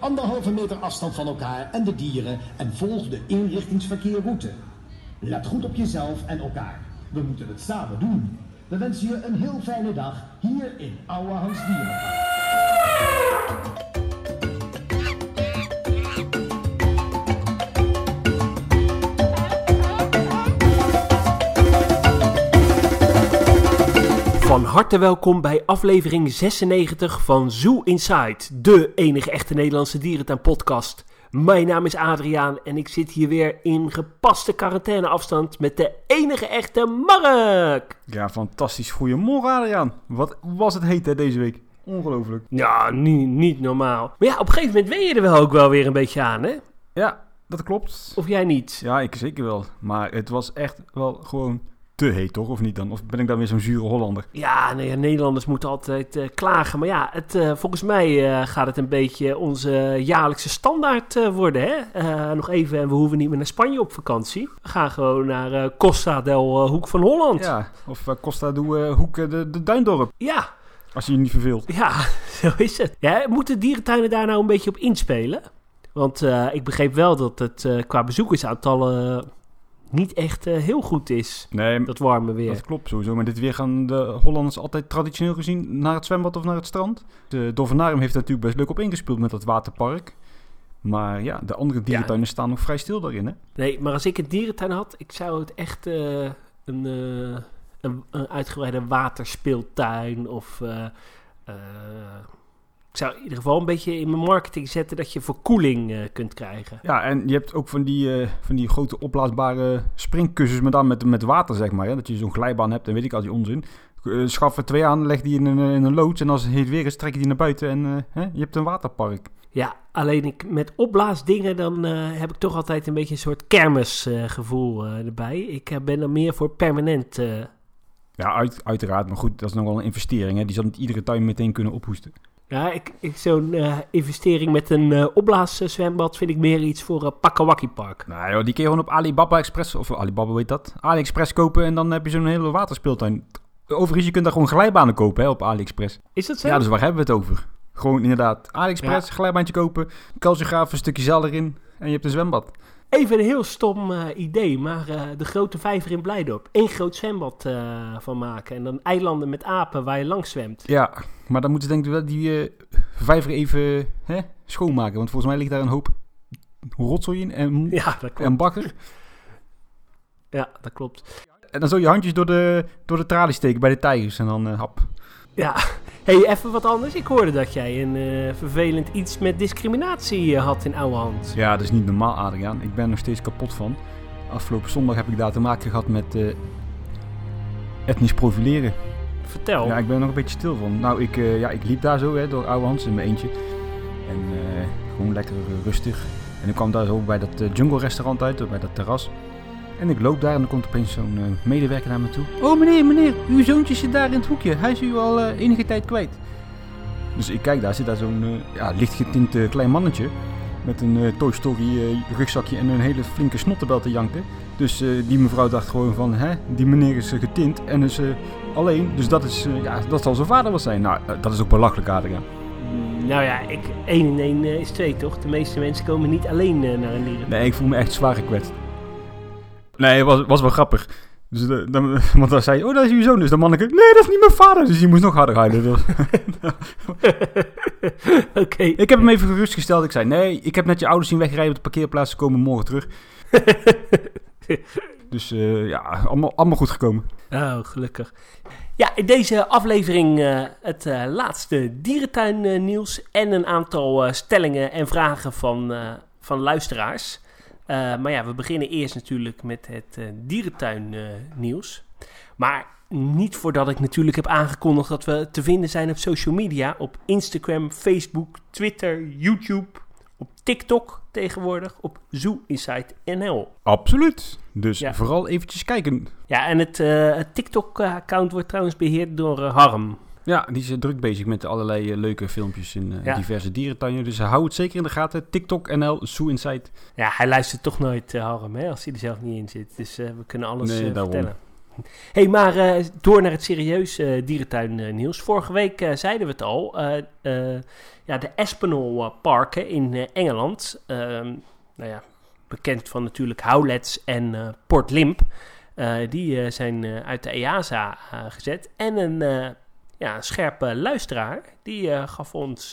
anderhalve meter afstand van elkaar en de dieren en volg de inrichtingsverkeerroute. Let goed op jezelf en elkaar. We moeten het samen doen. We wensen je een heel fijne dag hier in Oude Hans Dierenpark. Van harte welkom bij aflevering 96 van Zoo Inside, de enige echte Nederlandse dierentuin-podcast. Mijn naam is Adriaan en ik zit hier weer in gepaste quarantaineafstand met de enige echte Mark. Ja, fantastisch. Goedemorgen Adriaan. Wat was het heet hè, deze week? Ongelooflijk. Ja, niet, niet normaal. Maar ja, op een gegeven moment wen je er wel ook wel weer een beetje aan, hè? Ja, dat klopt. Of jij niet? Ja, ik zeker wel. Maar het was echt wel gewoon te heet, toch? Of niet dan? Of ben ik dan weer zo'n zure Hollander? Ja, nee, Nederlanders moeten altijd eh, klagen. Maar ja, het, eh, volgens mij eh, gaat het een beetje onze jaarlijkse standaard worden. Hè? Nog even, en we hoeven niet meer naar Spanje op vakantie. We gaan gewoon naar Costa del Hoek van Holland. Ja, of Costa doe eh, Hoek de, de Duindorp. ja, Als je je niet verveelt. ja, zo is het. Ja, moeten dierentuinen daar nou een beetje op inspelen? Want ik begreep wel dat het eh, qua bezoekersaantallen niet echt eh, heel goed is. Nee, Dat warme weer. dat klopt sowieso. Maar dit weer gaan de Hollanders altijd traditioneel gezien naar het zwembad of naar het strand. De Dovenarium heeft natuurlijk best leuk op ingespeeld met dat waterpark. Maar ja, de andere dierentuinen staan nog vrij stil daarin, hè? Nee, maar als ik een dierentuin had, ik zou het echt eh, een, eh, een, een uitgebreide waterspeeltuin of... ik zou in ieder geval een beetje in mijn marketing zetten dat je verkoeling eh, kunt krijgen. Ja, en je hebt ook van die, eh, van die grote opblaasbare springkussens, maar dan met, met water, zeg maar. Hè? Dat je zo'n glijbaan hebt en weet ik al die onzin. Eh, schaf er twee aan, leg die in een, in een loods en als het heet weer is, trek je die naar buiten en hè? je hebt een waterpark. Ja, alleen ik, met opblaasdingen dan heb ik toch altijd een beetje een soort kermisgevoel erbij. Ik ben dan meer voor permanent... Ja, uit, uiteraard, maar goed, dat is nog wel een investering. Hè? Die zal niet iedere tuin meteen kunnen ophoesten. Ja, ik, ik, zo'n eh, investering met een eh opblaaszwembad vind ik meer iets voor uh, Pakawaki Park. Nou joh, die kun je gewoon op Alibaba Express, of Alibaba weet dat, AliExpress kopen en dan heb je zo'n hele waterspeeltuin. Overigens, je kunt daar gewoon glijbanen kopen hè, op AliExpress. Is dat zo? Ja, dus waar hebben we het over? Gewoon inderdaad, AliExpress, glijbaantje kopen, calciograaf, een stukje zeil erin en je hebt een zwembad. Even een heel stom eh, idee, maar eh, de grote vijver in Blijdorp. Eén groot zwembad eh, van maken. En dan eilanden met apen waar je langs zwemt. Ja, maar dan moeten ze denk ik wel die vijver even hè, schoonmaken. Want volgens mij ligt daar een hoop rotzooi in en, Ja, dat klopt. en bakker. Ja, dat klopt. En dan zo je handjes door de, door de tralies steken bij de tijgers en dan hap. Ja, hey, even wat anders. Ik hoorde dat jij een eh, vervelend iets met discriminatie eh, had in oude hand. Ja, dat is niet normaal Adriaan. Ik ben er nog steeds kapot van. Afgelopen zondag heb ik daar te maken gehad met eh, etnisch profileren. Vertel. Ja, ik ben er nog een beetje stil van. Nou, ik, ja, ik liep daar zo hè, door Oude Hans in mijn eentje. En gewoon lekker rustig. En ik kwam daar zo bij dat jungle restaurant uit, bij dat terras. En ik loop daar en dan komt opeens zo'n eh, medewerker naar me toe. Oh meneer, meneer, uw zoontje zit daar in het hoekje. Hij is u al eh, enige tijd kwijt. Dus ik kijk daar, zit daar zo'n eh, ja, licht getint eh, klein mannetje. Met een eh, Toy Story eh, rugzakje en een hele flinke snottenbel te janken. Dus eh, die mevrouw dacht gewoon van, hè, die meneer is getint en is eh, alleen. Dus dat, is, ja, dat zal zijn vader wel zijn. Nou, dat is ook belachelijk, Adriaan. Mm, Nou ja, ik, 1 in 1 is 2 toch? De meeste mensen komen niet alleen naar een dieren. Nee, ik voel me echt zwaar gekwetst. Nee, het was, was wel grappig. Dus de, dan, want dan zei hij, oh, dat is uw zoon. Dus de manneke, nee, dat is niet mijn vader. Dus die moest nog harder huilen. Dus- Oké. ik heb hem even gerustgesteld. Ik zei, nee, ik heb net je ouders zien wegrijden op de parkeerplaats. Ze komen morgen terug. Dus eh, ja, allemaal, allemaal goed gekomen. Oh, gelukkig. Ja, in deze aflevering eh, het eh, laatste dierentuin eh, nieuws en een aantal eh, stellingen en vragen van, eh, van luisteraars. Eh, maar ja, we beginnen eerst natuurlijk met het eh, dierentuin eh, nieuws. Maar niet voordat ik natuurlijk heb aangekondigd dat we te vinden zijn op social media. Op Instagram, Facebook, Twitter, YouTube, op TikTok tegenwoordig, op Zoo Insight NL. Absoluut. Dus Ja. vooral eventjes kijken. Ja, en het, het TikTok-account wordt trouwens beheerd door Harm. Ja, die is eh, druk bezig met allerlei eh, leuke filmpjes in eh, Ja. diverse dierentuinen. Dus hou het zeker in de gaten. TikTok NL, Zoo Insight. Ja, hij luistert toch nooit, eh, Harm, hè, als hij er zelf niet in zit. Dus we kunnen alles Nee, vertellen. hey, maar door naar het serieus uh, dierentuin uh, nieuws. Vorige week zeiden we het al. ja, de Espinal Parken in Engeland. Ehm, nou ja, bekend van natuurlijk Howlets en Port Limp. die zijn uit de EASA gezet. En een ja, scherpe luisteraar, die gaf ons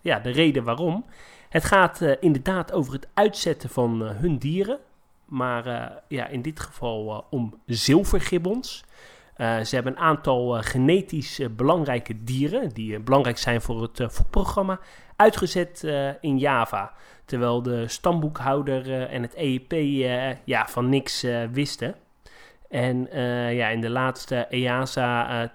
ja, de reden waarom. Het gaat inderdaad over het uitzetten van hun dieren. Maar ja, in dit geval om zilvergibbons. Ze hebben een aantal genetisch belangrijke dieren, die belangrijk zijn voor het voedprogramma, uitgezet in Java. Terwijl de stamboekhouder en het EEP ja, van niks wisten. En ja, in de laatste EASA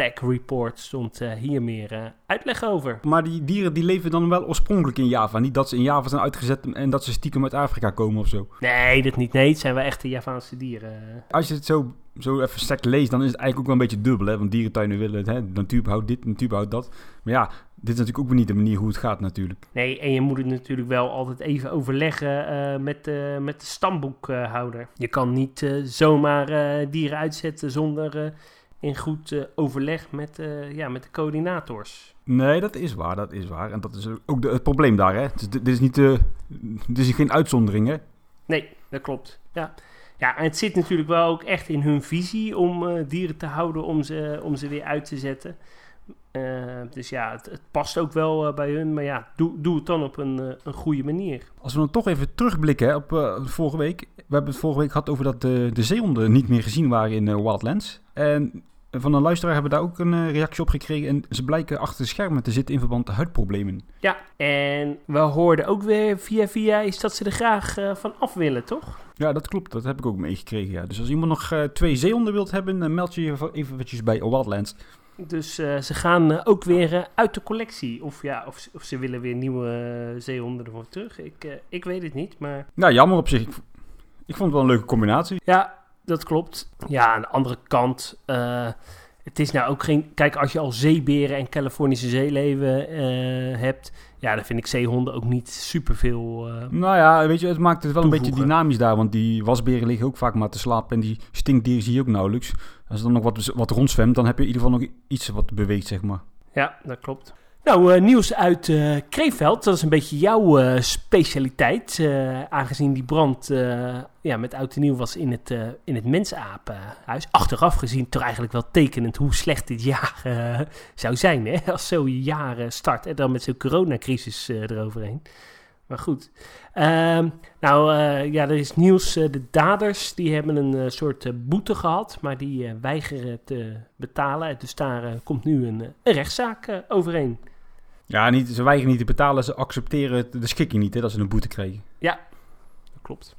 Tech Report stond uh, hier meer uh, uitleg over. Maar die dieren die leven dan wel oorspronkelijk in Java. Niet dat ze in Java zijn uitgezet en dat ze stiekem uit Afrika komen of zo. Nee, dat niet. Nee, het zijn wel echte Javaanse dieren. Als je het zo, zo even sec leest, dan is het eigenlijk ook wel een beetje dubbel. Hè? Want dierentuinen willen het, hè? natuurbehoud dit, natuurbehoud dat. Maar ja, dit is natuurlijk ook niet de manier hoe het gaat natuurlijk. Nee, en je moet het natuurlijk wel altijd even overleggen uh, met, de, met de stamboekhouder. Je kan niet zomaar dieren uitzetten zonder in goed uh, overleg met, uh, ja, met de coördinators. Nee, dat is waar, dat is waar. En dat is ook de, het probleem daar, hè. Dus dit is niet de, dit is geen uitzondering, hè. Nee, dat klopt, ja. Ja, en het zit natuurlijk wel ook echt in hun visie om uh, dieren te houden, om ze, om ze weer uit te zetten. dus ja, het, het, past ook wel bij hun, maar ja, doe, doe het dan op een, een goede manier. Als we dan toch even terugblikken hè, op vorige week. We hebben het vorige week gehad over dat de, de zeehonden niet meer gezien waren in Wildlands. En van een luisteraar hebben we daar ook een uh, reactie op gekregen. En ze blijken achter de schermen te zitten in verband met huidproblemen. Ja, en we hoorden ook weer via via is dat ze er graag uh, van af willen, toch? Ja, dat klopt. Dat heb ik ook meegekregen. Ja. Dus als iemand nog uh, twee zeehonden wilt hebben, dan meld je je eventjes bij Wildlands. Dus ze gaan ook weer uit de collectie. Of, ja, of, of ze willen weer nieuwe zeehonden ervoor terug. Ik, ik weet het niet, maar... Nou, jammer op zich. Ik, ik vond het wel een leuke combinatie. Ja, dat klopt. Ja, aan de andere kant, uh, het is nou ook geen... Kijk, als je al zeeberen en Californische zeeleven uh, hebt... Ja, dan vind ik zeehonden ook niet superveel uh, Nou ja, weet je, het maakt het wel een beetje dynamisch daar. Want die wasberen liggen ook vaak maar te slapen. En die stinkdieren zie je ook nauwelijks. Als er dan nog wat, wat rondzwemt, dan heb je in ieder geval nog iets wat beweegt, zeg maar. Ja, dat klopt. Nou, uh, nieuws uit uh, Kreeveld. Dat is een beetje jouw uh, specialiteit. aangezien die brand ja, met oud en nieuw was in het, in het mensapenhuis. Achteraf gezien toch eigenlijk wel tekenend hoe slecht dit jaar zou zijn. Hè? Als zo'n jaar start en dan met zo'n coronacrisis eroverheen. Maar goed. Uh, nou, ja, er is nieuws. De daders die hebben een soort boete gehad, maar die weigeren te betalen. Dus daar komt nu een, een rechtszaak overheen. Ja, niet, ze weigeren niet te betalen, ze accepteren de schikking niet, hè, dat ze een boete kregen. Ja, dat klopt.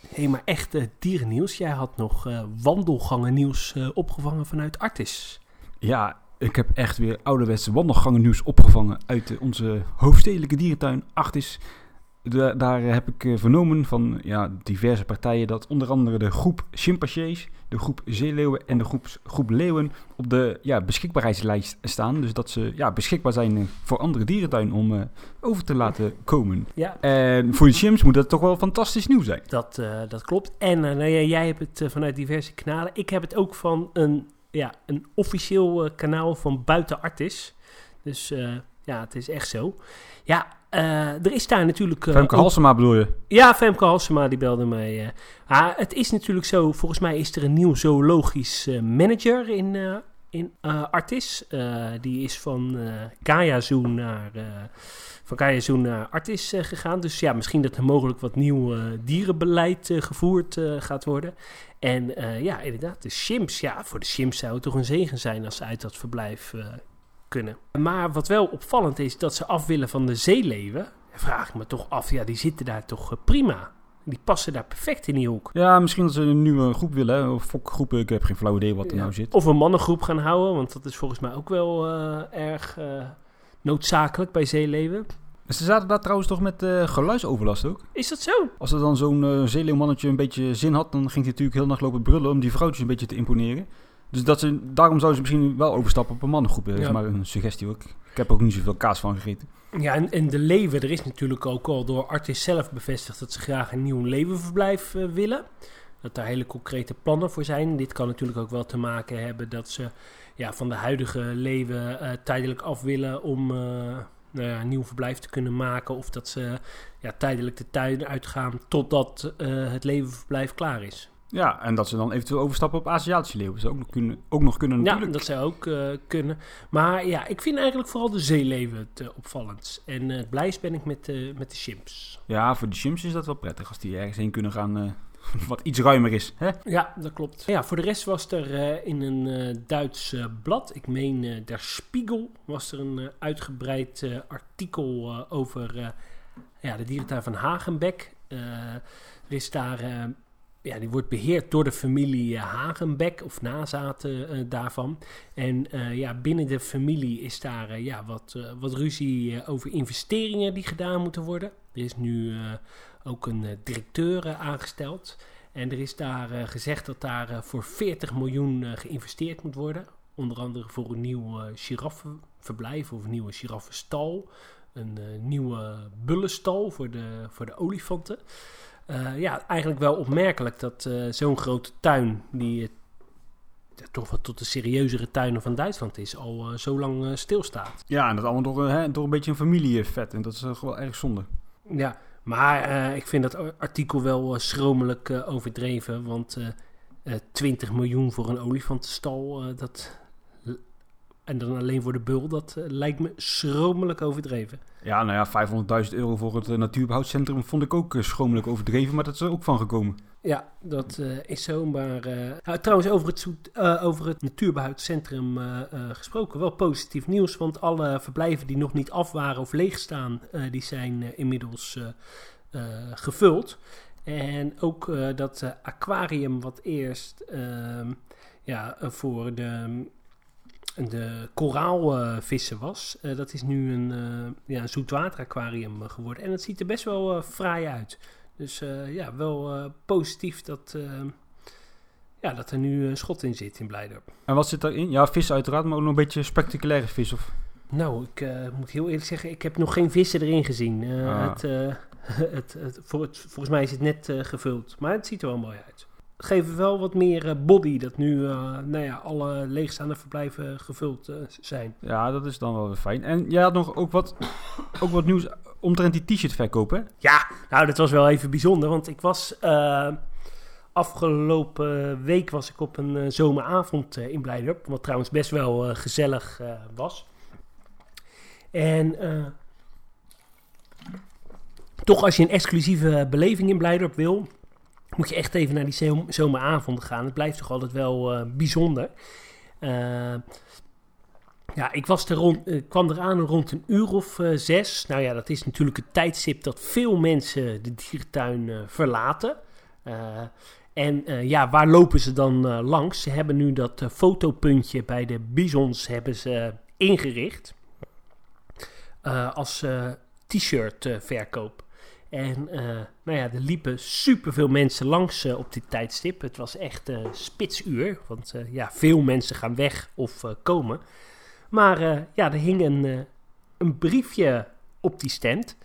Hé, hey, maar echt dierennieuws. Jij had nog wandelgangen nieuws opgevangen vanuit Artis. Ja, ik heb echt weer ouderwetse wandelgangen nieuws opgevangen uit onze hoofdstedelijke dierentuin Artis daar heb ik eh, vernomen van ja, diverse partijen dat onder andere de groep chimpansés, de groep zeeleeuwen en de groep, groep leeuwen op de ja, beschikbaarheidslijst staan. Dus dat ze ja, beschikbaar zijn eh, voor andere dierentuin om uh, over te laten komen. Ja. En voor de chimps moet dat toch wel fantastisch nieuws zijn. Dat, uh, dat klopt. En nou ja, jij hebt het vanuit diverse kanalen. Ik heb het ook van een, ja, een officieel kanaal van buiten Artis. Dus ja, het is echt zo. Ja, er is daar natuurlijk... Uh, Femke Halsema bedoel je? Ja, Femke Halsema die belde mij. Uh, ah, het is natuurlijk zo, volgens mij is er een nieuw zoologisch manager in, in Artis. die is van Gaia Zoo naar, van naar Artis gegaan. Dus ja, misschien dat er mogelijk wat nieuw dierenbeleid gevoerd gaat worden. En ja, inderdaad, de chimps. Ja, voor de chimps zou het toch een zegen zijn als ze uit dat verblijf kunnen. Maar wat wel opvallend is, dat ze af willen van de zeeleven. Vraag ik me toch af, ja, die zitten daar toch eh, prima. Die passen daar perfect in die hoek. Ja, misschien dat ze een nieuwe groep willen. Of fokgroepen, ik heb geen flauw idee wat er nou zit. Of een mannengroep gaan houden, want dat is volgens mij ook wel uh, erg uh, noodzakelijk bij zeeleven. Ze zaten daar trouwens toch met uh, geluidsoverlast ook? Is dat zo? Als er dan zo'n uh, zeeleeuwmannetje een beetje zin had, dan ging hij natuurlijk heel nacht lopen brullen om die vrouwtjes een beetje te imponeren. Dus dat ze, daarom zouden ze misschien wel overstappen op een mannengroep. Dat is maar een suggestie ook. Ik heb ook niet zoveel kaas van gegeten. Ja, en, en de leven, er is natuurlijk ook al door Artis zelf bevestigd dat ze graag een nieuw levenverblijf uh, willen. dat daar hele concrete plannen voor zijn. Dit kan natuurlijk ook wel te maken hebben dat ze ja, van de huidige leven eh, tijdelijk af willen om eh, nou ja, een nieuw verblijf te kunnen maken. Of dat ze ja, tijdelijk de tuin uitgaan totdat eh, het levenverblijf klaar is. Ja, en dat ze dan eventueel overstappen op Aziatische leeuwen. Zou ook nog kunnen, ook nog kunnen natuurlijk. Ja, dat zou ook eh, kunnen. Maar ja, ik vind eigenlijk vooral de zeeleven het uh, opvallend. En uh, het blijst ben ik met, met de chimps. Ja, voor de chimps is dat wel prettig als die ergens heen kunnen gaan wat iets ruimer is. Hè? Ja, dat klopt. Ja, voor de rest was er in een Duits blad, ik meen Der Spiegel, was er een uitgebreid artikel over ja, de dierentuin van Hagenbeck. er is daar ja, die wordt beheerd door de familie Hagenbeck of nazaten uh, daarvan. En uh, ja, binnen de familie is daar ja, wat, wat ruzie over investeringen die gedaan moeten worden. Er is nu ook een directeur aangesteld. En er is daar gezegd dat daar voor 40 miljoen geïnvesteerd moet worden. Onder andere voor een nieuw giraffenverblijf of een nieuwe giraffenstal. Een nieuwe bullenstal voor de, voor de olifanten. Uh, ja, eigenlijk wel opmerkelijk dat uh, zo'n grote tuin, die uh, toch wat tot de serieuzere tuinen van Duitsland is, al zo lang stilstaat. Ja, en dat allemaal door, hè, door een beetje een familievet. En dat is wel erg zonde. Ja, maar ik vind dat artikel wel schromelijk overdreven. Want 20 miljoen voor een olifantenstal, dat, en dan alleen voor de bul, dat lijkt me schromelijk overdreven. Ja, nou ja, 500.000 euro voor het uh, natuurbehoudcentrum vond ik ook uh, schromelijk overdreven, maar dat is er ook van gekomen. Ja, dat is zo. Maar nou, trouwens, over het, over het natuurbehoudcentrum gesproken, wel positief nieuws. Want alle verblijven die nog niet af waren of leeg staan, die zijn inmiddels gevuld. En ook dat aquarium wat eerst ehm, ja, voor de de koraalvissen was. Uh, dat is nu een, uh, ja, een zoetwateraquarium geworden. En het ziet er best wel fraai uit. Dus ja, wel positief dat, ja, dat er nu schot in zit in Blijdorp. En wat zit daarin? Ja, vis uiteraard, maar ook nog een beetje spectaculaire vis of... Nou, ik moet heel eerlijk zeggen, ik heb nog geen vissen erin gezien. Ah. het, het, het, voor het, volgens mij is het net gevuld, maar het ziet er wel mooi uit geven wel wat meer eh, body. Dat nu uh, nou ja, alle leegstaande verblijven gevuld uh, zijn. Ja, dat is dan wel weer fijn. En jij had nog ook wat, ook wat nieuws omtrent die t-shirt verkopen. Ja, nou dat was wel even bijzonder. Want ik was afgelopen week was ik op een zomeravond in Blijdorp. Wat trouwens best wel gezellig was. En toch als je een exclusieve beleving in Blijdorp wil moet je echt even naar die zomeravonden gaan. Het blijft toch altijd wel uh, bijzonder. Uh, ja, ik was er rond, uh, kwam eraan rond een uur of zes. Nou ja, dat is natuurlijk het tijdstip dat veel mensen de dierentuin verlaten. en ja, waar lopen ze dan langs? Ze hebben nu dat fotopuntje bij de bisons hebben ze ingericht. als t-shirt verkoop. En uh, nou ja, er liepen superveel mensen langs uh, op dit tijdstip. Het was echt uh, spitsuur, want ja, veel mensen gaan weg of komen. Maar ja, er hing een, een briefje op die stand.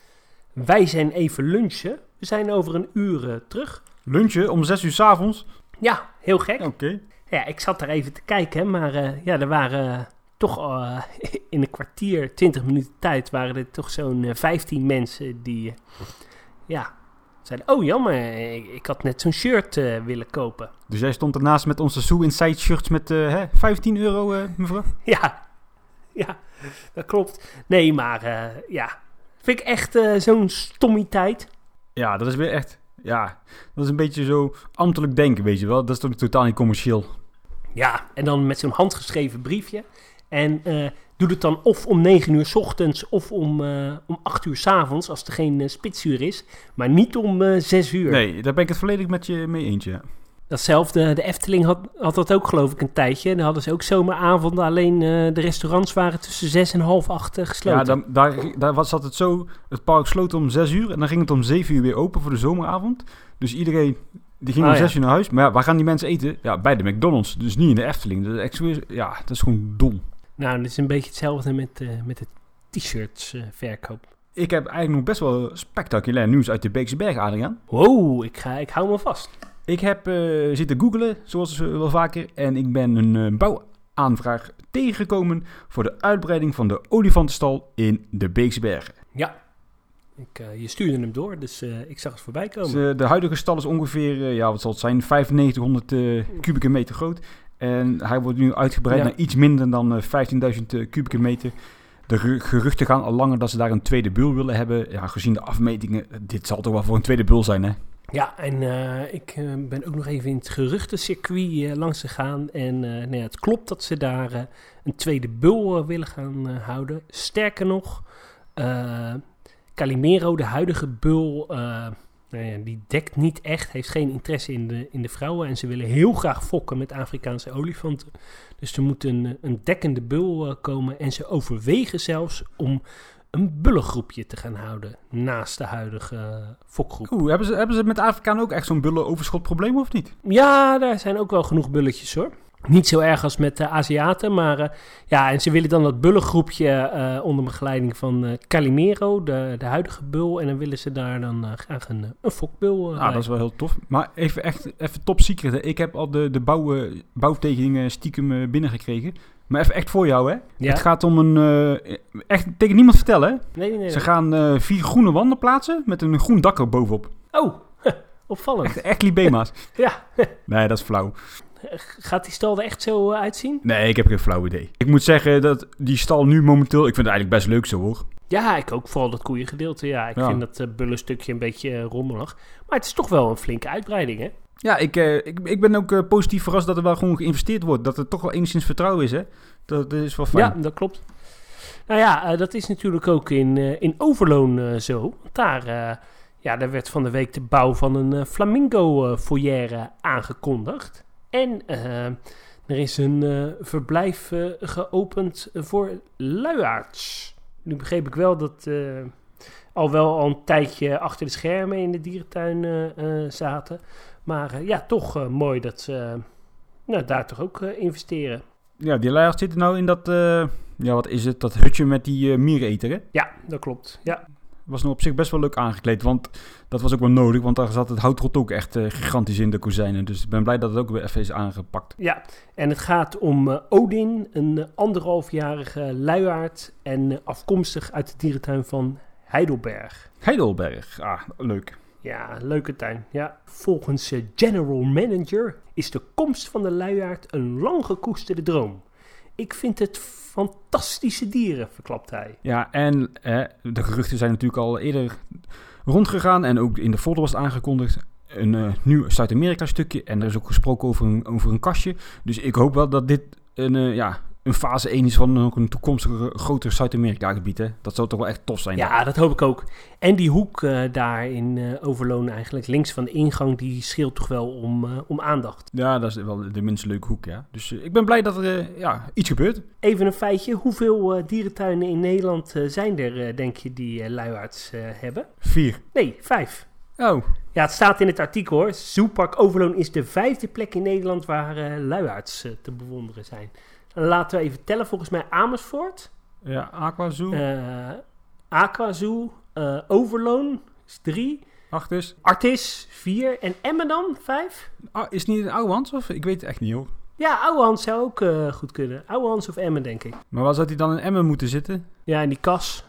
Wij zijn even lunchen. We zijn over een uur terug. Lunchen om zes uur s avonds? Ja, heel gek. Oké. Ja, ik zat daar even te kijken, maar ja, er waren toch in een kwartier, twintig minuten tijd, waren er toch zo'n 15 mensen die ja, zeiden, oh jammer, ik, ik had net zo'n shirt uh, willen kopen. Dus jij stond ernaast met onze Sue Inside shirts met uh, hè, 15 euro, uh, mevrouw? Ja, ja, dat klopt. Nee, maar ja, vind ik echt zo'n stommiteit. Ja, dat is weer echt, ja, dat is een beetje zo ambtelijk denken, weet je wel. Dat is toch totaal niet commercieel. Ja, en dan met zo'n handgeschreven briefje. En Doe het dan of om 9 uur s ochtends of om, uh, om 8 uur s avonds als er geen uh, spitsuur is. Maar niet om uh, eh, 6 uur. Nee, daar ben ik het volledig met je mee eentje. Datzelfde, de Efteling had, had dat ook geloof ik een tijdje. Daar hadden ze ook zomeravonden, alleen de restaurants waren tussen 6 en half 8 gesloten. Ja, dan, daar, daar was, zat het zo, het park sloot om 6 uur en dan ging het om 7 uur weer open voor de zomeravond. Dus iedereen die ging oh, om 6 uur naar huis. Maar ja, waar gaan die mensen eten? Ja, bij de McDonald's, dus niet in de Efteling. Dat is, ja, dat is gewoon dom. Nou, dat is een beetje hetzelfde met, uh, met de t-shirts uh, verkoop. Ik heb eigenlijk nog best wel spectaculair nieuws uit de Beekse Berg, Adriaan. Wow, ik, ga, ik hou me vast. Ik heb eh, zitten googlen, zoals eh, wel vaker, en ik ben een eh, bouwaanvraag tegengekomen voor de uitbreiding van de olifantenstal in de Beekse Bergen. Ja. Ik, eh, je stuurde hem door, dus eh, ik zag het voorbij komen. Dus, eh, de huidige stal is ongeveer, eh, ja, wat zal het zijn, 9500 eh, kubieke meter groot. En hij wordt nu uitgebreid Ja. naar iets minder dan eh, 15.000 eh, kubieke meter. De geru- geruchten gaan al langer dat ze daar een tweede bul willen hebben. Ja, gezien de afmetingen, eh, dit zal toch wel voor een tweede bul zijn, hè? Ja, en eh, ik eh, ben ook nog even in het geruchtencircuit eh, langs gegaan. En eh, nou ja, het klopt dat ze daar eh, een tweede bul eh, willen gaan eh, houden. Sterker nog, eh, Calimero, de huidige bul, eh, nou ja, die dekt niet echt, heeft geen interesse in de, in de vrouwen. En ze willen heel graag fokken met Afrikaanse olifanten. Dus er moet een, een dekkende bul eh, komen. En ze overwegen zelfs om een bullengroepje te gaan houden naast de huidige eh, fokgroep. Oeh, hebben ze, hebben ze met Afrikaan ook echt zo'n bullenoverschotprobleem of niet? Ja, daar zijn ook wel genoeg bulletjes hoor. Niet zo erg als met de Aziaten, maar eh, ja, en ze willen dan dat bullengroepje eh, onder begeleiding van eh, Calimero, de, de huidige bul. En dan willen ze daar dan graag een, een fokbul uh, Ah, dat is wel heel tof. Maar even echt, even top secret. hè. Ik heb al de, de bouw, bouwtekeningen stiekem binnengekregen. Maar even echt voor jou, hè? Ja? Het gaat om een... eh, echt tegen niemand vertellen, hè? Nee, nee, nee. Ze gaan vier groene wanden plaatsen met een groen dak er bovenop. Oh, opvallend. Echt, echt libema's. Ja, nee, dat is flauw. Gaat die stal er echt zo eh, uitzien? Nee, ik heb geen flauw idee. Ik moet zeggen dat die stal nu momenteel... Ik vind het eigenlijk best leuk zo, hoor. Ja, ik ook. Vooral dat koeiengedeelte. Ja, ik Ja. vind dat uh, bullenstukje een beetje eh, rommelig. Maar het is toch wel een flinke uitbreiding, hè? Ja, ik, ik, ik ben ook positief verrast dat er wel gewoon geïnvesteerd wordt. Dat er toch wel enigszins vertrouwen is, hè? Dat, dat is wel fijn. Ja, dat klopt. Nou ja, dat is natuurlijk ook in, in Overloon zo. Want Daar, ja, daar werd van de week de bouw van een eh, flamingo eh, foyer aangekondigd. En eh, er is een eh, verblijf eh, geopend voor luiaards. Nu begreep ik wel dat al wel al een tijdje achter de schermen in de dierentuin zaten. Maar ja, toch mooi dat ze nou, daar toch ook investeren. Ja, die luiaards zitten nou in dat... ja, wat is het? Dat hutje met die miereneter, hè? Ja, dat klopt. Ja, Was nou op zich best wel leuk aangekleed, want dat was ook wel nodig. Want daar zat het houtrot ook echt eh, gigantisch in de kozijnen. Dus ik ben blij dat het ook weer even is aangepakt. Ja, en het gaat om eh, Odin, een anderhalfjarige luiaard en eh, afkomstig uit de dierentuin van Heidelberg. Heidelberg, ah, leuk. Ja, leuke tuin. Ja. Volgens General Manager is de komst van de luiaard een lang gekoesterde droom. Ik vind het fantastische dieren, verklapt hij. Ja, en de geruchten zijn natuurlijk al eerder rondgegaan. En ook in de folder was aangekondigd. Een eh, nieuw Zuid-Amerika stukje. En er is ook gesproken over een, over een kastje. Dus ik hoop wel dat dit een, eh, ja, een fase 1 is van ook een toekomstige groter Zuid-Amerika gebied. Hè? Dat zou toch wel echt tof zijn. Ja, dat hoop ik ook. En die hoek eh, daar in eh Overloon eigenlijk, links van de ingang, die scheelt toch wel om, eh, om aandacht. Ja, dat is wel de minst leuke hoek, ja. Dus ik ben blij dat er ja, iets gebeurt. Even een feitje. Hoeveel dierentuinen in Nederland zijn er, denk je, die luiaards hebben? Vier. Nee, vijf. Oh, Ja, het staat in het artikel hoor. Zoopark Overloon is de vijfde plek in Nederland waar luiaards te bewonderen zijn. Laten we even tellen. Volgens mij Amersfoort, ja, Aquazoo. eh Aquazoo, eh Overloon is drie. Artis vier en Emmen dan vijf. Ah, is het niet een Ouwehans of? Ik weet het echt niet, hoor. Ja, Ouwehans zou ook eh, goed kunnen. Ouwehans of Emmen, denk ik. Maar waar zou hij dan in Emmen moeten zitten? Ja, in die kas.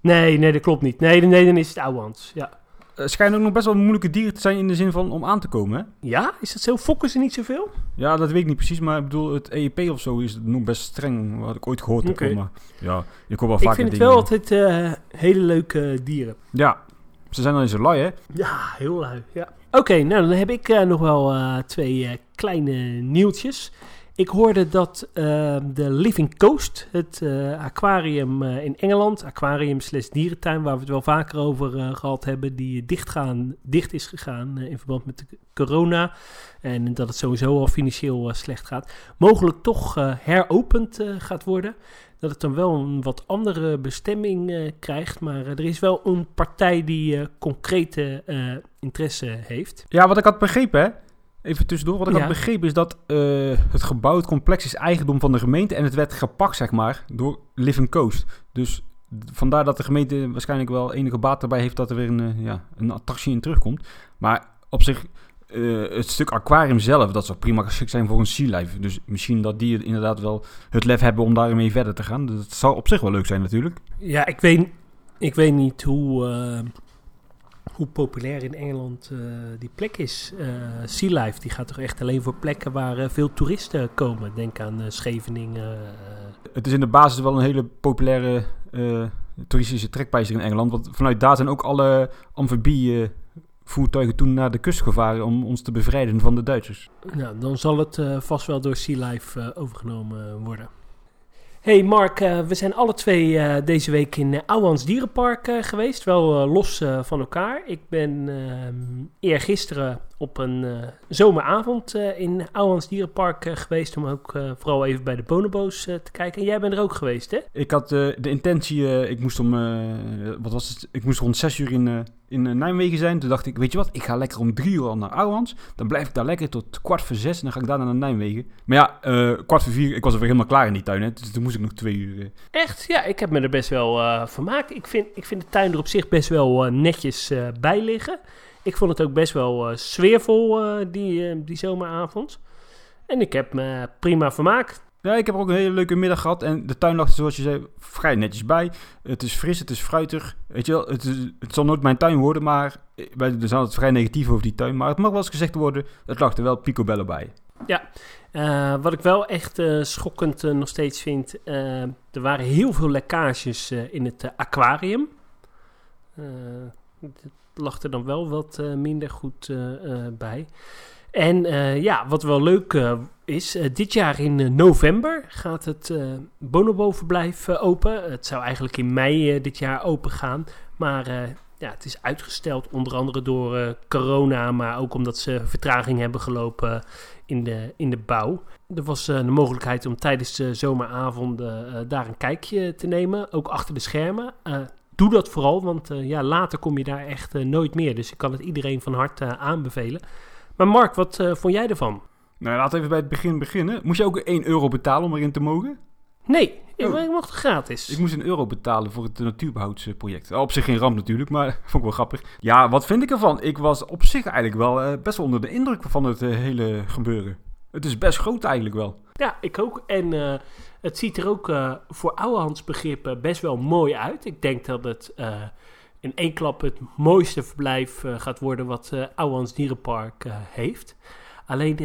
Nee, nee, dat klopt niet. Nee, nee dan is het Ouwehans. Ja. Het schijnen ook nog best wel moeilijke dieren te zijn in de zin van om aan te komen, hè? ja, is dat zo? Fokken ze niet zoveel? Ja, dat weet ik niet precies, maar ik bedoel, het EEP of zo is nog best streng, wat ik ooit gehoord heb. Maar ja, ik hoor wel Ik vaker vind het wel altijd eh, hele leuke dieren. Ja, ze zijn al eens zo lui, hè? Ja, heel lui. Ja. Oké, nou dan heb ik eh, nog wel eh, twee eh, kleine nieuwtjes. Ik hoorde dat eh, de Living Coast, het eh, aquarium eh, in Engeland, aquarium slash dierentuin, waar we het wel vaker over eh, gehad hebben, die dicht, gaan, dicht is gegaan in verband met de corona. En dat het sowieso al financieel slecht gaat. Mogelijk toch heropend gaat worden. Dat het dan wel een wat andere bestemming krijgt. Maar er is wel een partij die eh, concrete interesse heeft. Ja, wat ik had begrepen, hè? Even tussendoor, wat ik Ja. had begrepen is dat eh, het gebouw, het complex is eigendom van de gemeente en het werd gepakt, zeg maar, door Living Coast. Dus vandaar dat de gemeente waarschijnlijk wel enige baat erbij heeft dat er weer een, eh, ja, een attractie in terugkomt. Maar op zich, eh, het stuk aquarium zelf, dat zou prima geschikt zijn voor een sea life. Dus misschien dat die inderdaad wel het lef hebben om daarmee verder te gaan. Dat zou op zich wel leuk zijn natuurlijk. Ja, ik weet, ik weet niet hoe, uh, hoe populair in Engeland uh, die plek is. Uh, sea Life die gaat toch echt alleen voor plekken waar veel toeristen komen. Denk aan Scheveningen. Het is in de basis wel een hele populaire toeristische trekpleister in Engeland. Want vanuit daar zijn ook alle amfibie voertuigen toen naar de kust gevaren om ons te bevrijden van de Duitsers. Nou, dan zal het uh, vast wel door Sea Life uh, overgenomen worden. Hey Mark, uh, we zijn alle twee deze week in uh, Ouwans Dierenpark geweest, wel los van elkaar. Ik ben ehm, eergisteren op een zomeravond in Ouwans Dierenpark geweest om ook vooral even bij de bonobo's te kijken. En jij bent er ook geweest, hè? Ik had de intentie, ik moest om, wat was het? Ik moest rond zes uur in in eh, Nijmegen zijn. Toen dacht ik, weet je wat, ik ga lekker om drie uur al naar Ouwans. Dan blijf ik daar lekker tot kwart voor zes en dan ga ik daarna naar Nijmegen. Maar ja, kwart voor vier, ik was er weer helemaal klaar in die tuin. Hè, dus toen moest ik nog twee uur. Echt? Ja, ik heb me er best wel vermaakt. Ik vind, ik vind de tuin er op zich best wel netjes bij liggen. Ik vond het ook best wel sfeervol, die, die zomeravond. En ik heb me prima vermaakt. Ja, ik heb ook een hele leuke middag gehad. En de tuin lag er, zoals je zei, vrij netjes bij. Het is fris, het is fruitig. Weet je wel, het, is, het zal nooit mijn tuin worden, maar wij zijn altijd vrij negatief over die tuin. Maar het mag wel eens gezegd worden, het lag er wel picobello bij. Ja, uh, wat ik wel echt uh, schokkend uh, nog steeds vind, er waren heel veel lekkages in het aquarium. Lag er dan wel wat minder goed bij. En ja, wat wel leuk is, uh, dit jaar in uh, november gaat het uh, Bonobo-verblijf open. Het zou eigenlijk in mei dit jaar open gaan. Maar ja, het is uitgesteld, onder andere door corona, maar ook omdat ze vertraging hebben gelopen in de, in de bouw. Er was de mogelijkheid om tijdens de zomeravonden daar een kijkje te nemen, ook achter de schermen. Doe dat vooral, want ja, later kom je daar echt nooit meer. Dus ik kan het iedereen van harte aanbevelen. Maar Mark, wat vond jij ervan? Nou, laten we even bij het begin beginnen. Moest je ook 1 euro betalen om erin te mogen? Nee, oh. ik mocht gratis. Ik moest een euro betalen voor het natuurbehoudsproject. Op zich geen ramp natuurlijk, maar vond ik wel grappig. Ja, wat vind ik ervan? Ik was op zich eigenlijk wel uh, best wel onder de indruk van het uh, hele gebeuren. Het is best groot eigenlijk wel. Ja, ik ook. En uh, het ziet er ook voor oudehandsbegrippen best wel mooi uit. Ik denk dat het in één klap het mooiste verblijf gaat worden wat uh, Ouwehands Dierenpark heeft. Alleen,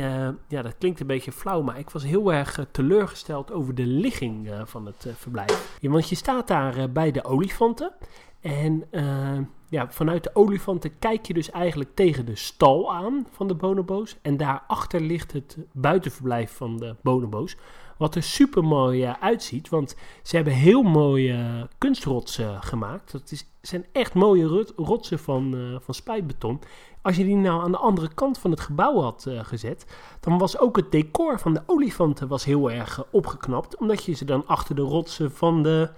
ja, dat klinkt een beetje flauw, maar ik was heel erg teleurgesteld over de ligging van het verblijf. Want je staat daar bij de olifanten. En ja, vanuit de olifanten kijk je dus eigenlijk tegen de stal aan van de bonobo's. En daarachter ligt het buitenverblijf van de bonobo's. Wat er super mooi uitziet, want ze hebben heel mooie kunstrotsen gemaakt. Dat is, zijn echt mooie rotsen van, van spuitbeton. Als je die nou aan de andere kant van het gebouw had uh, gezet, dan was ook het decor van de olifanten was heel erg uh, opgeknapt. Omdat je ze dan achter de rotsen van de,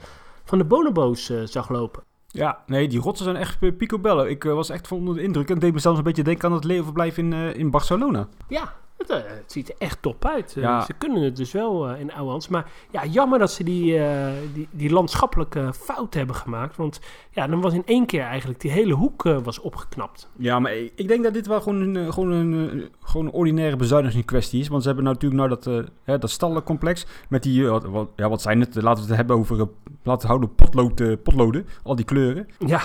van de bonobo's uh, zag lopen. Ja, nee, die rotsen zijn echt picobello. Ik was echt onder de indruk. En deed me zelfs een beetje denken aan het leeuwenverblijf in, in Barcelona. Ja, het, uh, het, ziet er echt top uit. Uh, Ze kunnen het dus wel uh, in Ouwans. Maar ja, jammer dat ze die, die, die, landschappelijke fout hebben gemaakt. Want ja, dan was in één keer eigenlijk die hele hoek was opgeknapt. Ja, maar ik denk dat dit wel gewoon een, gewoon een, gewoon een ordinaire bezuiniging is. Want ze hebben natuurlijk nou dat, hè, dat stallencomplex met die, wat, wat, ja, wat zijn het? Laten we het hebben over, laten we houden, potlood, potloden. Al die kleuren. Ja.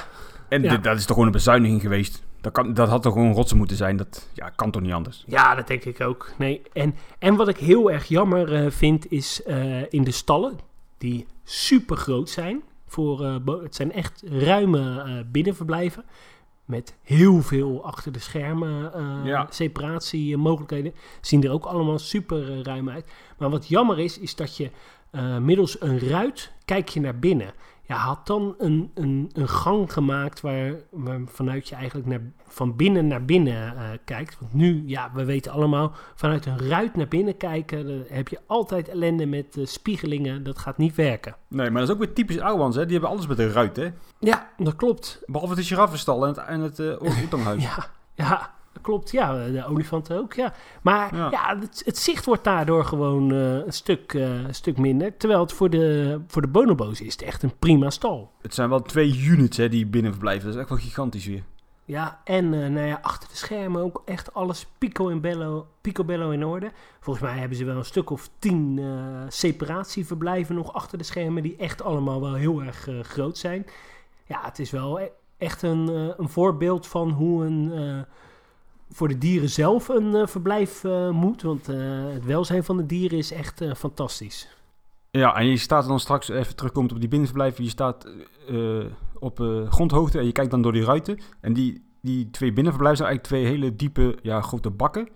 En ja. dat is toch gewoon een bezuiniging geweest? Dat, kan, dat had toch gewoon rotsen moeten zijn? Dat ja, kan toch niet anders? Ja, dat denk ik ook. Nee. En, en wat ik heel erg jammer uh, vind is uh, in de stallen, die super groot zijn. Voor, uh, het zijn echt ruime binnenverblijven. Met heel veel achter de schermen ja. separatiemogelijkheden. Zien er ook allemaal super ruim uit. Maar wat jammer is, is dat je middels een ruit kijk je naar binnen ja, had dan een, een, een gang gemaakt waar, waar vanuit je eigenlijk naar, van binnen naar binnen uh, kijkt. Want nu, ja, we weten allemaal, vanuit een ruit naar binnen kijken, dan heb je altijd ellende met uh, spiegelingen. Dat gaat niet werken. Nee, maar dat is ook weer typisch Ouwans, hè? Die hebben alles met een ruit, hè? Ja, dat klopt. Behalve de giraffenstal en het, en het uh, ja, ja. Klopt, ja, de olifanten ook, ja. Maar ja, ja het, het, zicht wordt daardoor gewoon uh, een, stuk, uh, een stuk minder. Terwijl het voor de, voor de bonobo's is het echt een prima stal. Het zijn wel twee units hè, die binnen verblijven. Dat is echt wel gigantisch weer. Ja, en uh, nou ja, achter de schermen ook echt alles pico en bello, picobello in orde. Volgens mij hebben ze wel een stuk of tien uh, separatieverblijven nog achter de schermen... die echt allemaal wel heel erg uh, groot zijn. Ja, het is wel echt een, een voorbeeld van hoe een voor de dieren zelf een uh, verblijf uh, moet. Want uh, het welzijn van de dieren is echt fantastisch. Ja, en je staat dan straks even terugkomt op die binnenverblijven. Je staat op grondhoogte en je kijkt dan door die ruiten. En die, die twee binnenverblijven zijn eigenlijk twee hele diepe, ja, grote bakken.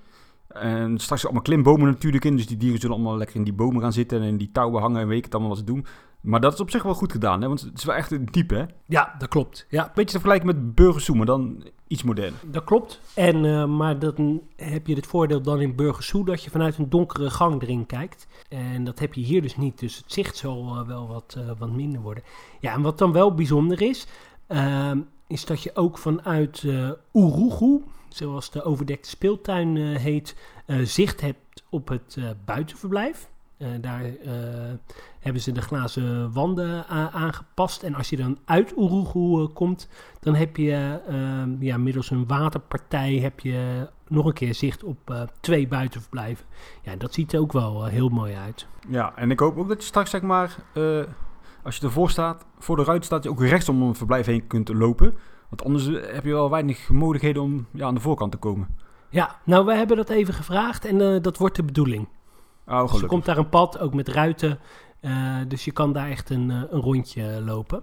En straks allemaal klimbomen natuurlijk in. Dus die dieren zullen allemaal lekker in die bomen gaan zitten en in die touwen hangen en weet het allemaal wat ze doen. Maar dat is op zich wel goed gedaan, hè? want het is wel echt een diep, hè? Ja, dat klopt. Ja. Beetje te vergelijken met Burgersoe, maar dan iets moderner. Dat klopt. En, uh, maar dan heb je het voordeel dan in Burgersoe dat je vanuit een donkere gang erin kijkt. En dat heb je hier dus niet, dus het zicht zal uh, wel wat, uh, wat minder worden. Ja, en wat dan wel bijzonder is, ehm, is dat je ook vanuit uh, Urugu, zoals de overdekte speeltuin heet, zicht hebt op het buitenverblijf. Uh, daar uh, hebben ze de glazen wanden aangepast. En als je dan uit Urugu uh, komt, dan heb je ehm, ja, middels een waterpartij heb je nog een keer zicht op twee buitenverblijven. Ja, dat ziet er ook wel heel mooi uit. Ja, en ik hoop ook dat je straks zeg maar, als je ervoor staat, voor de ruit staat, je ook rechts om een verblijf heen kunt lopen. Want anders heb je wel weinig mogelijkheden om ja, aan de voorkant te komen. Ja, nou, wij hebben dat even gevraagd en dat wordt de bedoeling. Oh, dus er komt daar een pad, ook met ruiten. Uh, dus je kan daar echt een, uh, een rondje lopen.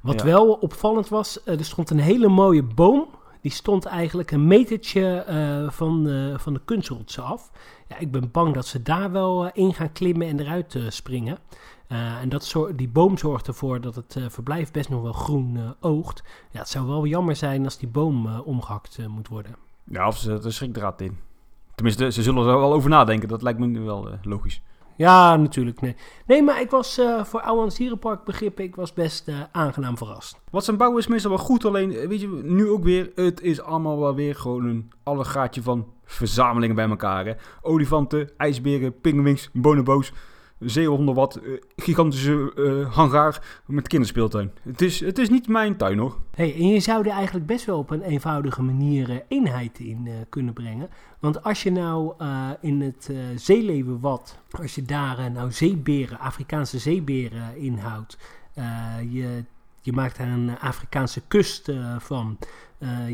Wat ja. wel opvallend was, uh, er stond een hele mooie boom. Die stond eigenlijk een metertje van, van de kunstrotsen af. Ja, ik ben bang dat ze daar wel in gaan klimmen en eruit springen. en dat die boom zorgt ervoor dat het verblijf best nog wel groen oogt. Ja, het zou wel jammer zijn als die boom omgehakt moet worden. Ja, of ze er schrikdraad in. Tenminste, ze zullen er wel over nadenken. Dat lijkt me nu wel uh, logisch. Ja, natuurlijk. Nee, nee maar ik was uh, voor Ouwans Dierenpark begrippen, ik was best uh, aangenaam verrast. Wat zijn bouw is meestal wel goed, alleen weet je, nu ook weer, het is allemaal wel weer gewoon een allegaatje van verzamelingen bij elkaar. Hè? Olifanten, ijsberen, pinguïns, bonobo's. 700 watt, uh, gigantische uh, hangaar met kinderspeeltuin. Het is, het is niet mijn tuin hoor. Hey, en je zou er eigenlijk best wel op een eenvoudige manier uh, eenheid in kunnen brengen. Want als je nou in het zeeleeuwenwad, als je daar nou zeeberen, Afrikaanse zeeberen inhoudt, je, je maakt daar een Afrikaanse kust van,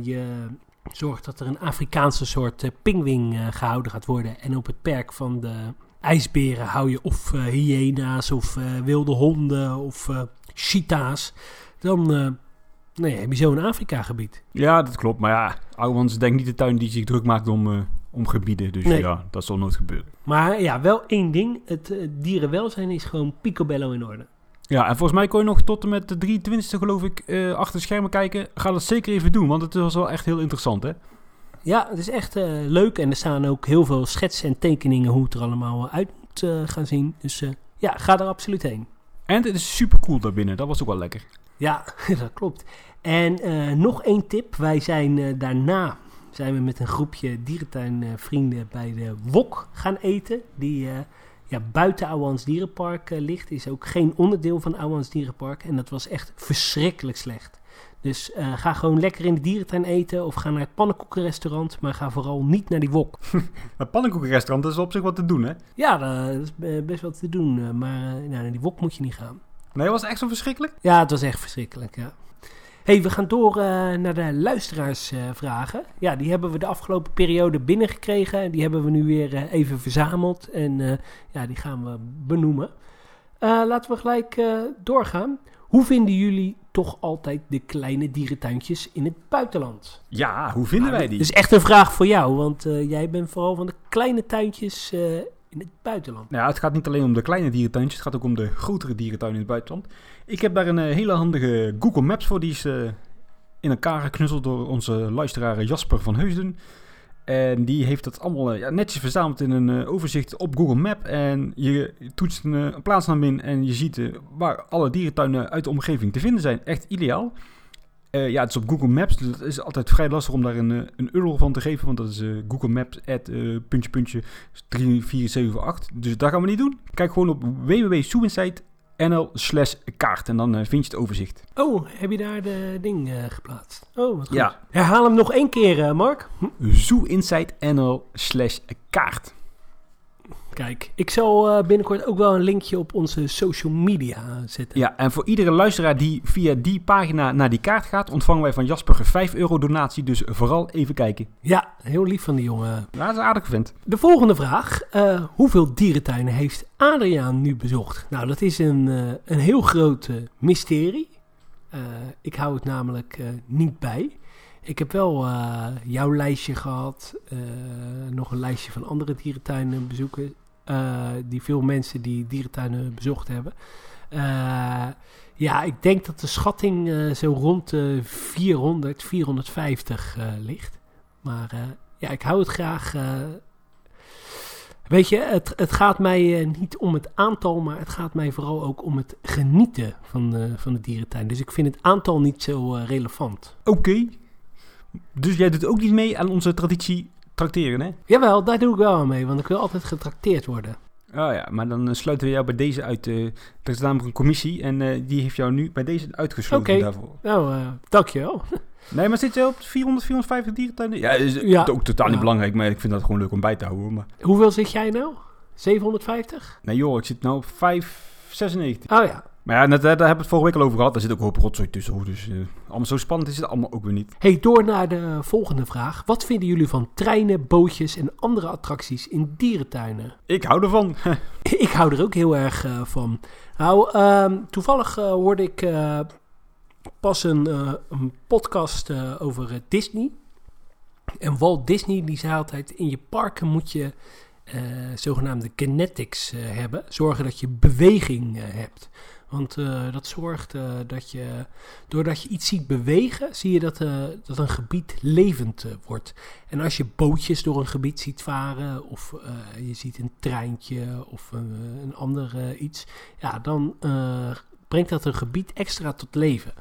je zorgt dat er een Afrikaanse soort pingwing gehouden gaat worden en op het perk van de ijsberen hou je of uh, hyena's of uh, wilde honden of uh, cheetahs. Dan nee, heb je zo een Afrika-gebied. Ja, dat klopt. Maar ja, Ouwans denk niet de tuin die zich druk maakt om, om gebieden. Dus nee. ja, dat zal nooit gebeuren. Maar ja, wel één ding. Het dierenwelzijn is gewoon picobello in orde. Ja, en volgens mij kon je nog tot en met de 23e geloof ik achter de schermen kijken. Ga dat zeker even doen, want het was wel echt heel interessant hè. Ja, het is echt uh, leuk. En er staan ook heel veel schetsen en tekeningen hoe het er allemaal uit moet uh, gaan zien. Dus uh, ja, ga er absoluut heen. En het is super cool daarbinnen. Dat was ook wel lekker. Ja, dat klopt. En nog één tip. Wij zijn daarna zijn we met een groepje dierentuinvrienden bij de Wok gaan eten. Die ja, buiten Ouwans Dierenpark ligt. Is ook geen onderdeel van Ouwans Dierenpark. En dat was echt verschrikkelijk slecht. Dus uh, ga gewoon lekker in de dierentuin eten of ga naar het pannenkoekenrestaurant, maar ga vooral niet naar die wok. het pannenkoekenrestaurant is op zich wat te doen, hè? Ja, dat is best wat te doen, maar nou, naar die wok moet je niet gaan. Nee, was het echt zo verschrikkelijk? Ja, het was echt verschrikkelijk, ja. hey, we gaan door naar de luisteraarsvragen. ja, die hebben we de afgelopen periode binnengekregen. Die hebben we nu weer even verzameld en ja, die gaan we benoemen. laten we gelijk doorgaan. Hoe vinden jullie toch altijd de kleine dierentuintjes in het buitenland? Ja, hoe vinden wij die? Dat is echt een vraag voor jou, want uh, jij bent vooral van de kleine tuintjes uh, in het buitenland. Nou, ja, het gaat niet alleen om de kleine dierentuintjes, het gaat ook om de grotere dierentuinen in het buitenland. Ik heb daar een uh, hele handige Google Maps voor, die is in elkaar geknutseld door onze luisteraar Jasper van Heusden. En die heeft dat allemaal ja, netjes verzameld in een uh, overzicht op Google Map. En je toetst een, een plaatsnaam in en je ziet uh, waar alle dierentuinen uit de omgeving te vinden zijn. Echt ideaal. Uh, ja, het is op Google Maps. Dus het is altijd vrij lastig om daar een, een URL van te geven. Want dat is Google Maps at puntje puntje 3478. Dus dat gaan we niet doen. Kijk gewoon op www.soeinsight nl slash kaart. En dan eh, vind je het overzicht. Oh, heb je daar de ding eh, geplaatst? Oh, wat goed. Ja. Herhaal hem nog één keer, eh, Mark. Hm, ZooInsight.nl slash kaart. Kijk, ik zal eh, binnenkort ook wel een linkje op onze social media zetten. Ja, en voor iedere luisteraar die via die pagina naar die kaart gaat, ontvangen wij van Jasper een 5 euro donatie. Dus vooral even kijken. Ja, heel lief van die jongen. Ja, dat is aardig vent. De volgende vraag. eh, hoeveel dierentuinen heeft Adriaan nu bezocht? Nou, dat is een, eh, een heel groot mysterie. Ik hou het namelijk niet bij. Ik heb wel jouw lijstje gehad. eh, nog een lijstje van andere dierentuinen bezoeken. Eh, die veel mensen die dierentuinen bezocht hebben. Eh, ja, ik denk dat de schatting eh, zo rond de 400, 450 eh, ligt. Maar ja, ik hou het graag. weet je, het, het gaat mij niet om het aantal, maar het gaat mij vooral ook om het genieten van, eh, van de dierentuin. Dus ik vind het aantal niet zo relevant. Oké. Dus jij doet ook niet mee aan onze traditie trakteren, hè? Jawel, daar doe ik wel aan mee, want ik wil altijd getrakteerd worden. Oh ja, maar dan eh, sluiten we jou bij deze uit. eh, er is namelijk een commissie en eh, die heeft jou nu bij deze uitgesloten Oké. daarvoor. Nou, eh dankjewel. Nee, maar zit je op 400, 450 dierentuinen? Ja, is Ja. ook totaal niet Ja. belangrijk, maar ik vind dat gewoon leuk om bij te houden. Maar... Hoeveel zit jij nou? 750? Nee joh, ik zit nou op 596. Oh ja. Maar ja, net, eh, daar hebben we het vorige week al over gehad. Daar zit ook een hoop rotzooi tussen. hoor. Dus eh, allemaal zo spannend is het allemaal ook weer niet. Hey, door naar de volgende vraag. Wat vinden jullie van treinen, bootjes en andere attracties in dierentuinen? Ik hou ervan. Ik hou er ook heel erg eh, van. Nou, ehm, toevallig hoorde ik pas een, een podcast over Disney. En Walt Disney die zei altijd: in je parken moet je zogenaamde kinetics hebben. Zorgen dat je beweging hebt. Want eh, dat zorgt eh, dat je, doordat je iets ziet bewegen, zie je dat, eh, dat een gebied levend wordt. En als je bootjes door een gebied ziet varen, of je ziet een treintje of een, ander iets, ja, dan brengt dat een gebied extra tot leven.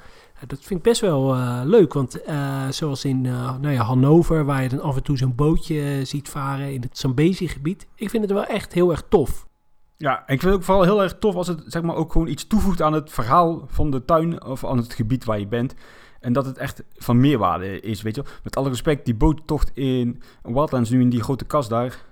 Dat vind ik best wel leuk, want zoals in nou ja, Hannover, waar je dan af en toe zo'n bootje ziet varen in het Zambezi-gebied, ik vind het wel echt heel erg tof. Ja, en ik vind het ook vooral heel erg tof als het zeg maar, ook gewoon iets toevoegt aan het verhaal van de tuin of aan het gebied waar je bent. En dat het echt van meerwaarde is, weet je wel. Met alle respect, die boottocht in Wildlands, nu in die grote kast daar.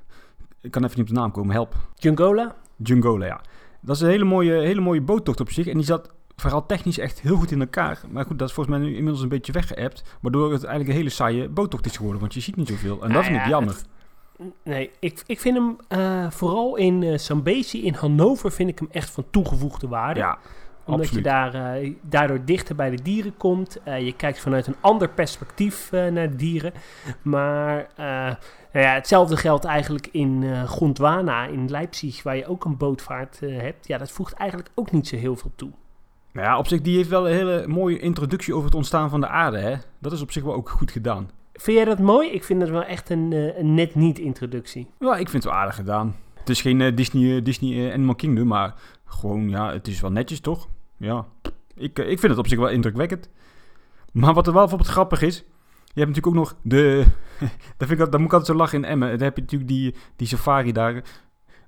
Ik kan even niet op de naam komen, help. Jungola? Jungola, ja. Dat is een hele mooie, hele mooie boottocht op zich. En die zat vooral technisch echt heel goed in elkaar. Maar goed, dat is volgens mij nu inmiddels een beetje weggeëpt. Waardoor het eigenlijk een hele saaie boottocht is geworden. Want je ziet niet zoveel. En dat Nou vind ik ja, jammer. het- Nee, ik, ik vind hem eh, vooral in eh Zambezi, in Hannover, vind ik hem echt van toegevoegde waarde. Ja, Omdat absoluut. je daar, eh, daardoor dichter bij de dieren komt. Eh, je kijkt vanuit een ander perspectief eh, naar de dieren. Maar eh, nou ja, hetzelfde geldt eigenlijk in eh Gondwana, in Leipzig, waar je ook een bootvaart eh, hebt. Ja, dat voegt eigenlijk ook niet zo heel veel toe. Nou ja, op zich, die heeft wel een hele mooie introductie over het ontstaan van de aarde. Hè? Dat is op zich wel ook goed gedaan. Vind jij dat mooi? Ik vind het wel echt een, eh, een net niet introductie. Ja, ik vind het wel aardig gedaan. Het is geen eh, Disney, eh, Disney Animal Kingdom, maar gewoon, ja, het is wel netjes, toch? Ja, ik, ik vind het op zich wel indrukwekkend. Maar wat er wel bijvoorbeeld grappig is, je hebt natuurlijk ook nog de... daar, vind ik, daar moet ik altijd zo lachen in Emmen. Dan heb je natuurlijk die, die safari daar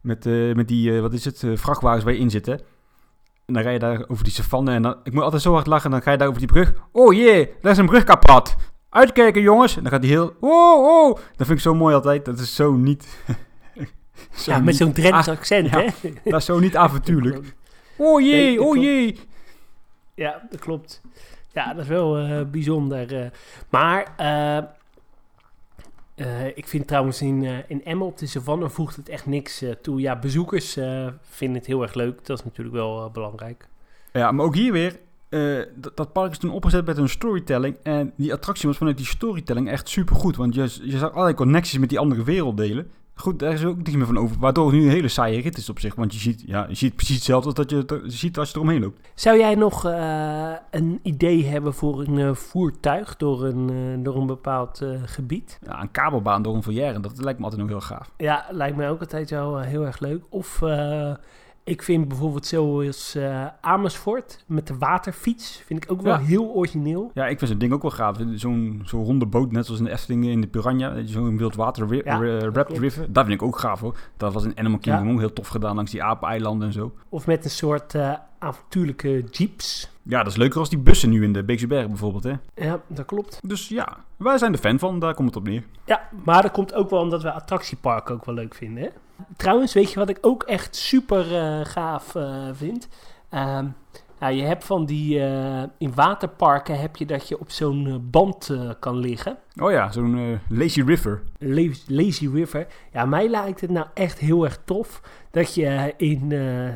met, met die, wat is het, vrachtwagens waar je in zit, hè? En dan rij je daar over die savanne en dan... Ik moet altijd zo hard lachen, dan ga je daar over die brug. Oh jee, daar is een brug kapot. Uitkijken jongens. En dan gaat hij heel... Oh, oh. Dat vind ik zo mooi altijd. Dat is zo niet... zo ja, met zo'n Drents accent, ja. hè? Dat is zo niet avontuurlijk. Oh jee, oh jee. Ja, dat klopt. Ja, dat is wel eh, bijzonder. eh. maar eh, ik vind trouwens in, in Emmen op de savanne voegt het echt niks toe. Ja, bezoekers vinden het heel erg leuk. Dat is natuurlijk wel belangrijk. Ja, maar ook hier weer... eh, dat, dat park is toen opgezet met een storytelling. En die attractie was vanuit die storytelling echt supergoed. Want je, je zag allerlei connecties met die andere werelddelen. Goed, daar is ook niks meer van over. Waardoor het nu een hele saaie rit is op zich. Want je ziet, ja, je ziet precies hetzelfde als dat je, het- ziet als je eromheen loopt. Zou jij nog eh, een idee hebben voor een eh, voertuig door een, door een bepaald gebied? Ja, een kabelbaan door een volière, dat lijkt me altijd nog heel gaaf. Ja, lijkt mij ook altijd wel heel erg leuk. Of ik vind bijvoorbeeld zoals eh Amersfoort met de waterfiets. Vind ik ook wel Ja. heel origineel. Ja, ik vind zo'n ding ook wel gaaf. Zo'n zo'n ronde boot, net zoals in de Efteling in de Piranha. je Zo'n wildwater Ja, dat Rapid. River. Dat vind ik ook gaaf hoor. Dat was in Animal Kingdom Ja. heel tof gedaan langs die apeneilanden en zo. Of met een soort eh avontuurlijke jeeps. Ja, dat is leuker als die bussen nu in de Beekse Bergen bijvoorbeeld, hè. Ja, dat klopt. Dus ja, wij zijn er fan van, daar komt het op neer. Ja, maar dat komt ook wel omdat we attractieparken ook wel leuk vinden. Hè? Trouwens, weet je wat ik ook echt super eh, gaaf eh, vind? Ehm, nou, je hebt van die, eh, in waterparken heb je dat je op zo'n eh, band eh, kan liggen. Oh ja, zo'n Lazy River. La- Lazy River. Ja, mij lijkt het nou echt heel erg tof dat je in,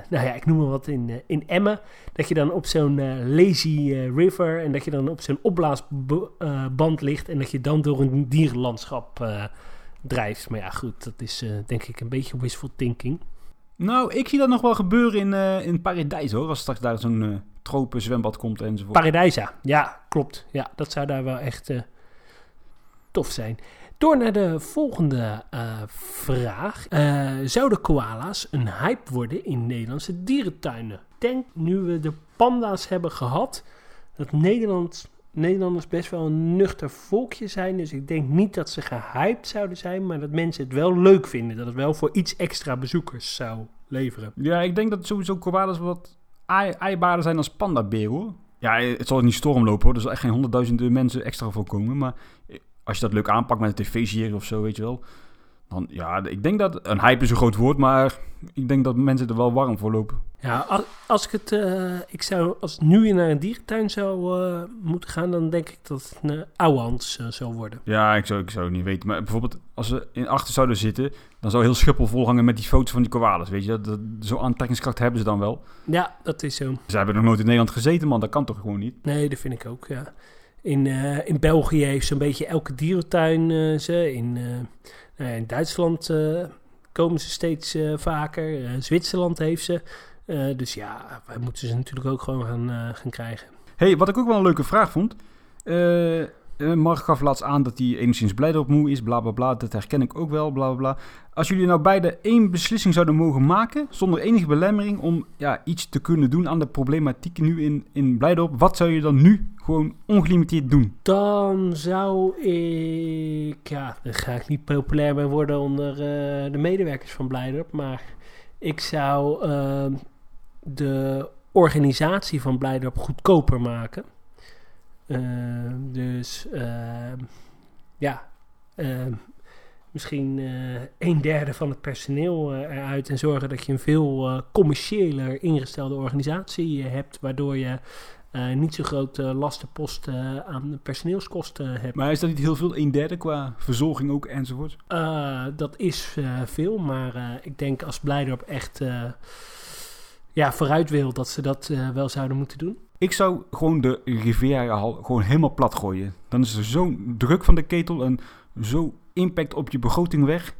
nou ja, ik noem maar wat, in, in Emmen, dat je dan op zo'n Lazy River en dat je dan op zo'n opblaasband ligt en dat je dan door een dierenlandschap drijft. Maar ja, goed, dat is denk ik een beetje wishful thinking. Nou, ik zie dat nog wel gebeuren in, eh in Paradijs hoor. Als straks daar zo'n eh tropen zwembad komt enzovoort. Paradijsa, ja, klopt. Ja, dat zou daar wel echt eh, tof zijn. Door naar de volgende vraag. Zouden koala's een hype worden in Nederlandse dierentuinen? Denk, nu we de panda's hebben gehad, dat Nederland, Nederlanders best wel een nuchter volkje zijn. Dus ik denk niet dat ze gehyped zouden zijn, maar dat mensen het wel leuk vinden. Dat het wel voor iets extra bezoekers zou leveren. Ja, ik denk dat sowieso koalas wat eibaarder zijn als pandaberen hoor. Ja, het zal niet storm lopen hoor. Er zal echt geen honderdduizenden mensen extra voor komen. Maar als je dat leuk aanpakt met een tv-serie of zo, weet je wel. Ja, ik denk dat... Een hype is een groot woord, maar ik denk dat mensen er wel warm voor lopen. Ja, als, als ik het, eh, ik zou, als nu naar een dierentuin zou eh, moeten gaan, dan denk ik dat het een ouwehans uh, zou worden. Ja, ik zou, ik zou het niet weten. Maar bijvoorbeeld, als ze in achter zouden zitten, dan zou heel Schiphol volhangen met die foto's van die koalas, weet je. Dat, dat, Zo'n aantrekkingskracht hebben ze dan wel. Ja, dat is zo. Ze hebben nog nooit in Nederland gezeten, man. Dat kan toch gewoon niet? Nee, dat vind ik ook, ja. In, uh, in België heeft zo'n beetje elke dierentuin uh, ze. In, uh, in Duitsland komen ze steeds vaker. Zwitserland heeft ze. dus ja, wij moeten ze natuurlijk ook gewoon gaan, gaan krijgen. hey, wat ik ook wel een leuke vraag vond. Uh, Mark gaf laatst aan dat hij enigszins blij moe is, bla bla bla. Dat herken ik ook wel, bla bla bla. Als jullie nou beide één beslissing zouden mogen maken, zonder enige belemmering, om ja, iets te kunnen doen aan de problematiek nu in, in Blijdorp, wat zou je dan nu gewoon ongelimiteerd doen? Dan zou ik, ja, ga ik niet populair bij worden onder uh, de medewerkers van Blijdorp, maar ik zou uh, de organisatie van Blijdorp goedkoper maken. Uh, dus uh, ja, uh, misschien een derde van het personeel eruit en zorgen dat je een veel commerciëler ingestelde organisatie hebt, waardoor je niet zo grote lastenpost aan personeelskosten hebt. Maar is dat niet heel veel, een derde qua verzorging ook enzovoort? dat is veel, maar ik denk als Blijdorp echt ja, vooruit wil dat ze dat wel zouden moeten doen. Ik zou gewoon de Riviera-hal gewoon helemaal plat gooien. Dan is er zo'n druk van de ketel en zo impact op je begroting weg.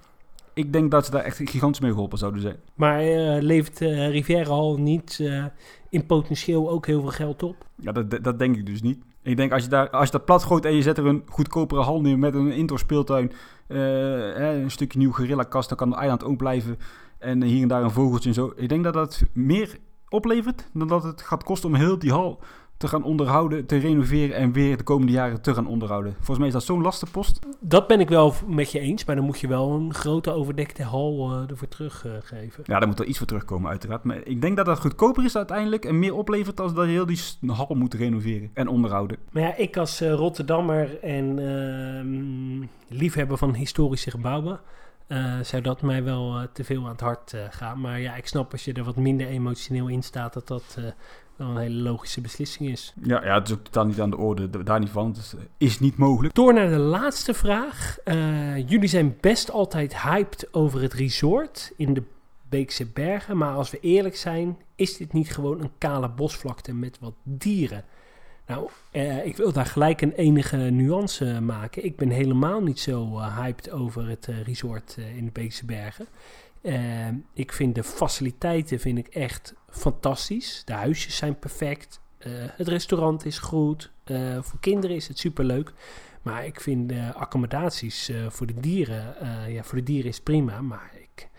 Ik denk dat ze daar echt gigantisch mee geholpen zouden zijn. Maar uh, levert uh, Riviera-hal niet uh, in potentieel ook heel veel geld op? Ja, dat, dat denk ik dus niet. Ik denk als je, daar, als je dat plat gooit en je zet er een goedkopere hal neer met een indoor speeltuin, een stukje nieuw gorilla-kast, dan kan het eiland ook blijven. En hier en daar een vogeltje en zo. Ik denk dat dat meer oplevert dan dat het gaat kosten om heel die hal te gaan onderhouden, te renoveren en weer de komende jaren te gaan onderhouden. Volgens mij is dat zo'n lastenpost. Dat ben ik wel met je eens, maar dan moet je wel een grote overdekte hal uh, ervoor teruggeven. Uh, ja, daar moet er iets voor terugkomen uiteraard. Maar ik denk dat dat goedkoper is uiteindelijk en meer oplevert als dat je heel die hal moet renoveren en onderhouden. Maar ja, ik als uh, Rotterdammer en liefhebber van historische gebouwen... Uh, zou dat mij wel uh, te veel aan het hart uh, gaan. Maar ja, ik snap als je er wat minder emotioneel in staat, dat dat wel een hele logische beslissing is. Ja, ja, het is ook totaal niet aan de orde, daar niet van. Het is niet mogelijk. Door naar de laatste vraag. jullie zijn best altijd hyped over het resort in de Beekse Bergen. Maar als we eerlijk zijn, is dit niet gewoon een kale bosvlakte met wat dieren? Nou, uh, ik wil daar gelijk een enige nuance maken. Ik ben helemaal niet zo uh, hyped over het uh, resort in de Beekse Bergen. ik vind de faciliteiten vind ik echt fantastisch. De huisjes zijn perfect. het restaurant is goed. voor kinderen is het superleuk. Maar ik vind de accommodaties voor de dieren... ja, voor de dieren is prima, maar ik,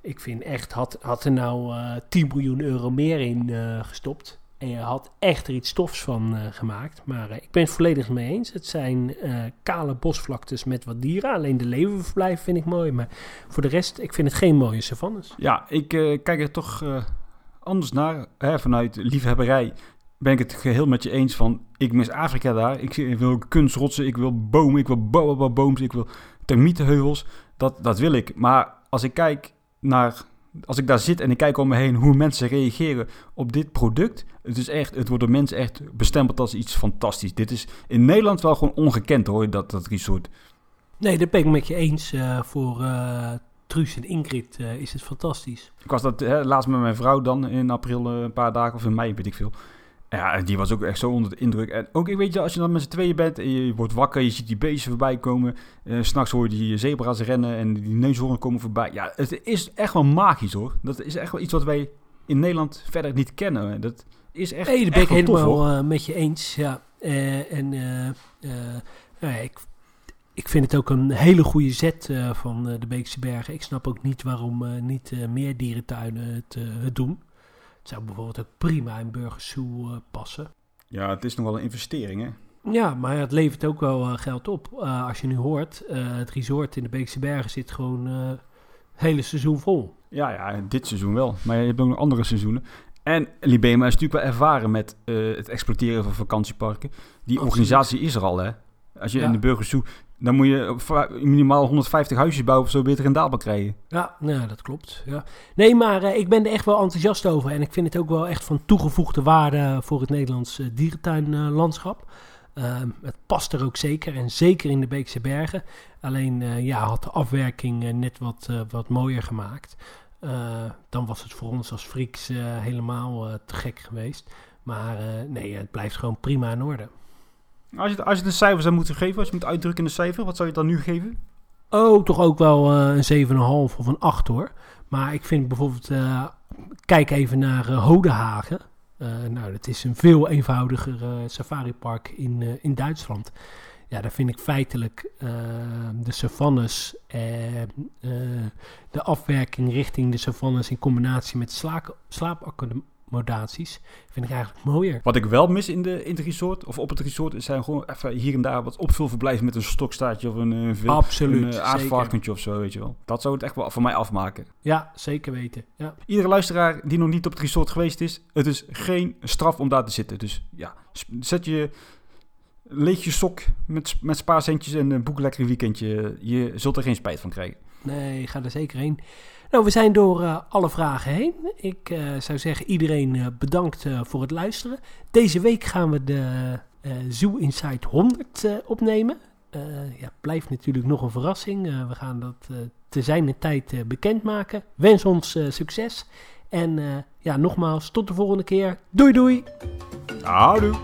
ik vind echt... Had, had er nou 10 miljoen euro meer in gestopt... En je had echt er iets stofs van uh, gemaakt. Maar uh, ik ben het volledig mee eens. Het zijn uh, kale bosvlaktes met wat dieren. Alleen de levenverblijf vind ik mooi. Maar voor de rest, ik vind het geen mooie savannes. Ja, ik kijk er toch anders naar. Hè, vanuit liefhebberij ben ik het geheel met je eens van... Ik mis Afrika daar. Ik wil kunstrotsen, ik wil bomen, ik wil booms, ik wil termietenheuvels. Dat, dat wil ik. Maar als ik kijk naar als ik daar zit en ik kijk om me heen hoe mensen reageren op dit product. Het is echt, het wordt door mensen echt bestempeld als iets fantastisch. Dit is in Nederland wel gewoon ongekend hoor, dat, dat resort. Nee, dat ben ik met je eens. Uh, voor uh, Truus en Ingrid uh, is het fantastisch. Ik was dat hè, laatst met mijn vrouw dan in april een paar dagen of in mei, weet ik veel. Ja, die was ook echt zo onder de indruk. En ook, ik weet je, als je dan met z'n tweeën bent en je wordt wakker, je ziet die beesten voorbij komen. Uh, S'nachts hoor je die zebra's rennen en die neushoorns komen voorbij. Ja, het is echt wel magisch hoor. Dat is echt wel iets wat wij in Nederland verder niet kennen. Dat is echt. Nee, dat ben ik helemaal uh, met je eens. Ja. Uh, en nou ja, ik, ik vind het ook een hele goede zet van de Beekse Bergen. Ik snap ook niet waarom niet meer dierentuinen het, het doen. Het zou bijvoorbeeld ook prima in Burgersoe uh, passen. Ja, het is nog wel een investering, hè? Ja, maar het levert ook wel uh, geld op. Uh, als je nu hoort, het resort in de Beekse Bergen zit gewoon het hele seizoen vol. Ja, ja, dit seizoen wel. Maar je hebt ook nog andere seizoenen. En Libema is natuurlijk wel ervaren met het exploiteren van vakantieparken. Die organisatie is er al, hè? Als je in de Burgersoe dan moet je minimaal 150 huisjes bouwen of zo beter rendabel krijgen. Ja, nou, dat klopt. Ja. Nee, maar uh, ik ben er echt wel enthousiast over. En ik vind het ook wel echt van toegevoegde waarde voor het Nederlands uh, dierentuinlandschap. Uh, het past er ook zeker. En zeker in de Beekse Bergen. Alleen ja, had de afwerking net wat, wat mooier gemaakt. dan was het voor ons als Frieks helemaal te gek geweest. Maar nee, het blijft gewoon prima in orde. Als je, als je een cijfer zou moeten geven, als je moet uitdrukken in een cijfer, wat zou je dan nu geven? Oh, toch ook wel uh, een 7,5 of een 8 hoor. Maar ik vind bijvoorbeeld, uh, kijk even naar uh, Hodenhagen. nou, dat is een veel eenvoudiger safaripark in, in Duitsland. Ja, daar vind ik feitelijk de savannes, de afwerking richting de savannes in combinatie met slaap, slaapacademie modaties. Vind ik eigenlijk mooier. Wat ik wel mis in, de, in het resort, of op het resort, zijn gewoon even hier en daar wat opvulverblijven met een stokstaartje of een, een, Absoluut, een aardvarkentje of zo, weet je wel. Dat zou het echt wel voor mij afmaken. Ja, zeker weten. Ja. Iedere luisteraar die nog niet op het resort geweest is, het is geen straf om daar te zitten. Dus ja, zet je leeg je sok met, met spaarcentjes en boek lekker een weekendje. Je zult er geen spijt van krijgen. Nee, ga er zeker heen. Nou, we zijn door uh, alle vragen heen. Ik uh, zou zeggen, iedereen uh, bedankt voor het luisteren. Deze week gaan we de Zoo Insight 100 opnemen. ja, blijft natuurlijk nog een verrassing. we gaan dat te zijn tijd bekendmaken. Wens ons succes. En ja, nogmaals, tot de volgende keer. Doei doei. Houdoe.